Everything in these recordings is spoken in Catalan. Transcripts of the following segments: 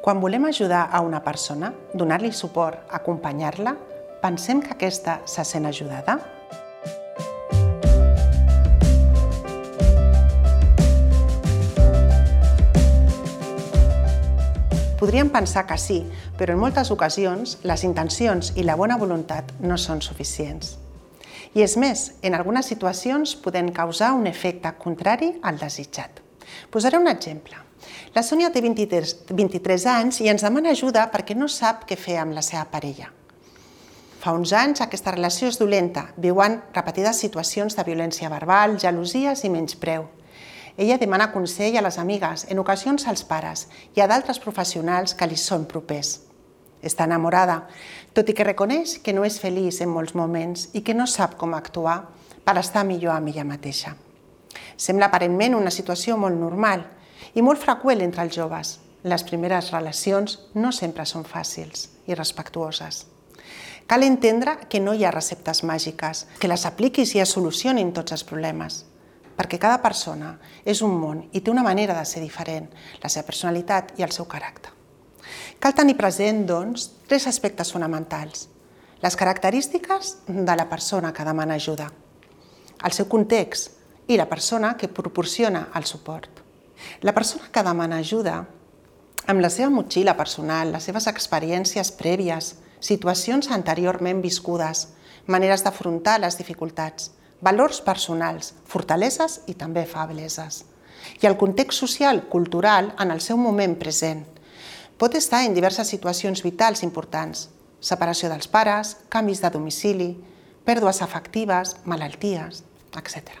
Quan volem ajudar a una persona, donar-li suport, acompanyar-la, pensem que aquesta se sent ajudada? Podríem pensar que sí, però en moltes ocasions les intencions i la bona voluntat no són suficients. I és més, en algunes situacions poden causar un efecte contrari al desitjat. Posaré un exemple. La Sònia té 23, 23 anys i ens demana ajuda perquè no sap què fer amb la seva parella. Fa uns anys aquesta relació és dolenta, viuen repetides situacions de violència verbal, gelosies i menyspreu. Ella demana consell a les amigues, en ocasions als pares i a d'altres professionals que li són propers. Està enamorada, tot i que reconeix que no és feliç en molts moments i que no sap com actuar per estar millor amb ella mateixa. Sembla aparentment una situació molt normal, i molt freqüent entre els joves. Les primeres relacions no sempre són fàcils i respectuoses. Cal entendre que no hi ha receptes màgiques, que les apliquis i es solucionin tots els problemes, perquè cada persona és un món i té una manera de ser diferent, la seva personalitat i el seu caràcter. Cal tenir present, doncs, tres aspectes fonamentals. Les característiques de la persona que demana ajuda, el seu context i la persona que proporciona el suport. La persona que demana ajuda, amb la seva motxilla personal, les seves experiències prèvies, situacions anteriorment viscudes, maneres d'afrontar les dificultats, valors personals, fortaleses i també febleses. I el context social, cultural, en el seu moment present. Pot estar en diverses situacions vitals importants, separació dels pares, canvis de domicili, pèrdues afectives, malalties, etc.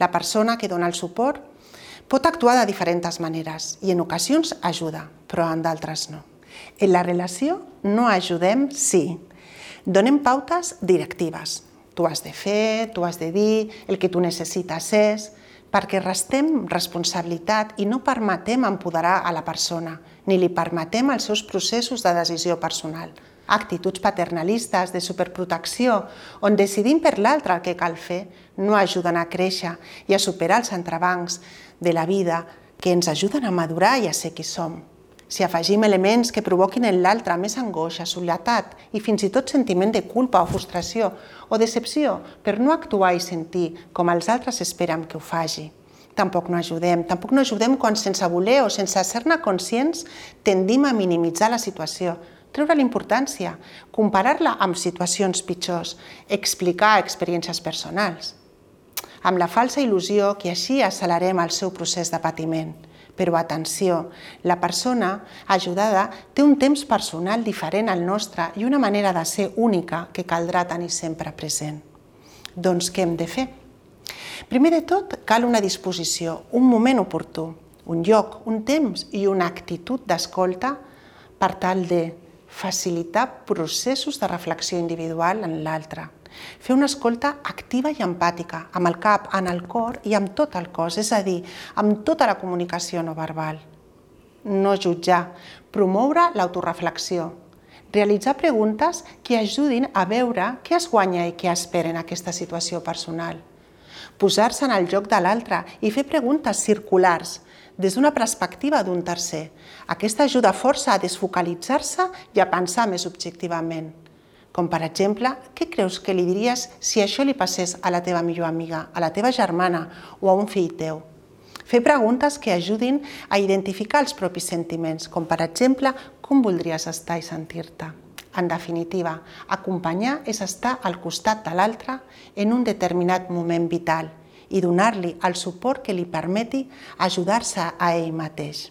La persona que dona el suport Pot actuar de diferents maneres i en ocasions ajuda, però en d'altres no. En la relació no ajudem, sí. Donem pautes directives. Tu has de fer, tu has de dir, el que tu necessites és, perquè restem responsabilitat i no permetem empoderar a la persona, ni li permetem els seus processos de decisió personal. Actituds paternalistes de superprotecció, on decidim per l'altre el que cal fer, no ajuden a créixer i a superar els entrebancs de la vida que ens ajuden a madurar i a ser qui som. Si afegim elements que provoquin en l'altre més angoixa, soledat i fins i tot sentiment de culpa o frustració o decepció per no actuar i sentir com els altres esperen que ho faci. Tampoc no ajudem, tampoc no ajudem quan sense voler o sense ser-ne conscients tendim a minimitzar la situació, treure l'importància, comparar-la amb situacions pitjors, explicar experiències personals amb la falsa il·lusió que així accelerem el seu procés de patiment. Però atenció, la persona ajudada té un temps personal diferent al nostre i una manera de ser única que caldrà tenir sempre present. Doncs què hem de fer? Primer de tot, cal una disposició, un moment oportú, un lloc, un temps i una actitud d'escolta per tal de facilitar processos de reflexió individual en l'altre, Fer una escolta activa i empàtica, amb el cap, en el cor i amb tot el cos, és a dir, amb tota la comunicació no verbal. No jutjar, promoure l'autoreflexió, realitzar preguntes que ajudin a veure què es guanya i què espera en aquesta situació personal. Posar-se en el joc de l'altre i fer preguntes circulars, des d'una perspectiva d'un tercer. Aquesta ajuda força a desfocalitzar-se i a pensar més objectivament. Com per exemple, què creus que li diries si això li passés a la teva millor amiga, a la teva germana o a un fill teu? Fer preguntes que ajudin a identificar els propis sentiments, com per exemple, com voldries estar i sentir-te. En definitiva, acompanyar és estar al costat de l'altre en un determinat moment vital i donar-li el suport que li permeti ajudar-se a ell mateix.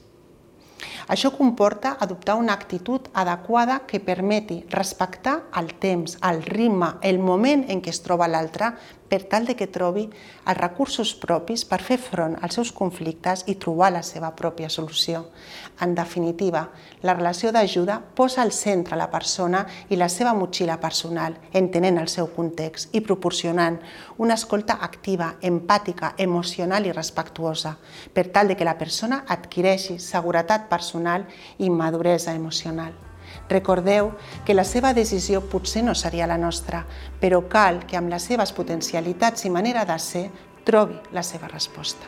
Això comporta adoptar una actitud adequada que permeti respectar el temps, el ritme, el moment en què es troba l'altre per tal de que trobi els recursos propis per fer front als seus conflictes i trobar la seva pròpia solució. En definitiva, la relació d'ajuda posa al centre la persona i la seva motxilla personal, entenent el seu context i proporcionant una escolta activa, empàtica, emocional i respectuosa, per tal de que la persona adquireixi seguretat personal i maduresa emocional. Recordeu que la seva decisió potser no seria la nostra, però cal que amb les seves potencialitats i manera de ser trobi la seva resposta.